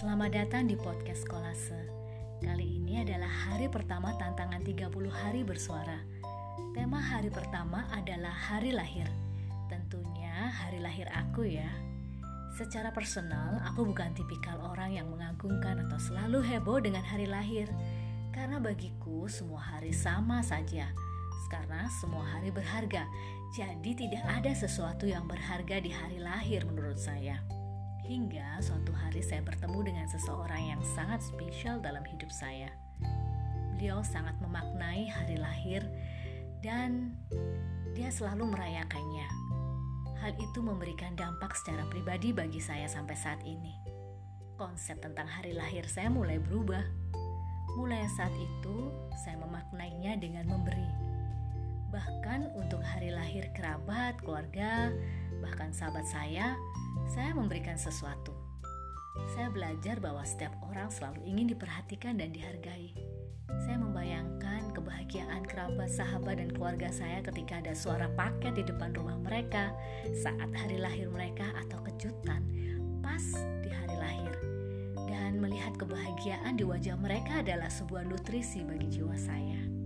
Selamat datang di podcast Kolase. Kali ini adalah hari pertama tantangan 30 hari bersuara. Tema hari pertama adalah hari lahir. Tentunya hari lahir aku ya. Secara personal, aku bukan tipikal orang yang mengagungkan atau selalu heboh dengan hari lahir. Karena bagiku semua hari sama saja. Karena semua hari berharga. Jadi tidak ada sesuatu yang berharga di hari lahir menurut saya. Hingga suatu hari saya bertemu dengan seseorang yang sangat spesial dalam hidup saya. Beliau sangat memaknai hari lahir dan dia selalu merayakannya. Hal itu memberikan dampak secara pribadi bagi saya sampai saat ini. Konsep tentang hari lahir saya mulai berubah. Mulai saat itu, saya memaknainya dengan memberi. Bahkan untuk hari lahir kerabat, keluarga, bahkan sahabat saya, saya memberikan sesuatu. Saya belajar bahwa setiap orang selalu ingin diperhatikan dan dihargai. Saya membayangkan kebahagiaan kerabat, sahabat, dan keluarga saya ketika ada suara paket di depan rumah mereka saat hari lahir mereka atau kejutan pas di hari lahir. Dan melihat kebahagiaan di wajah mereka adalah sebuah nutrisi bagi jiwa saya.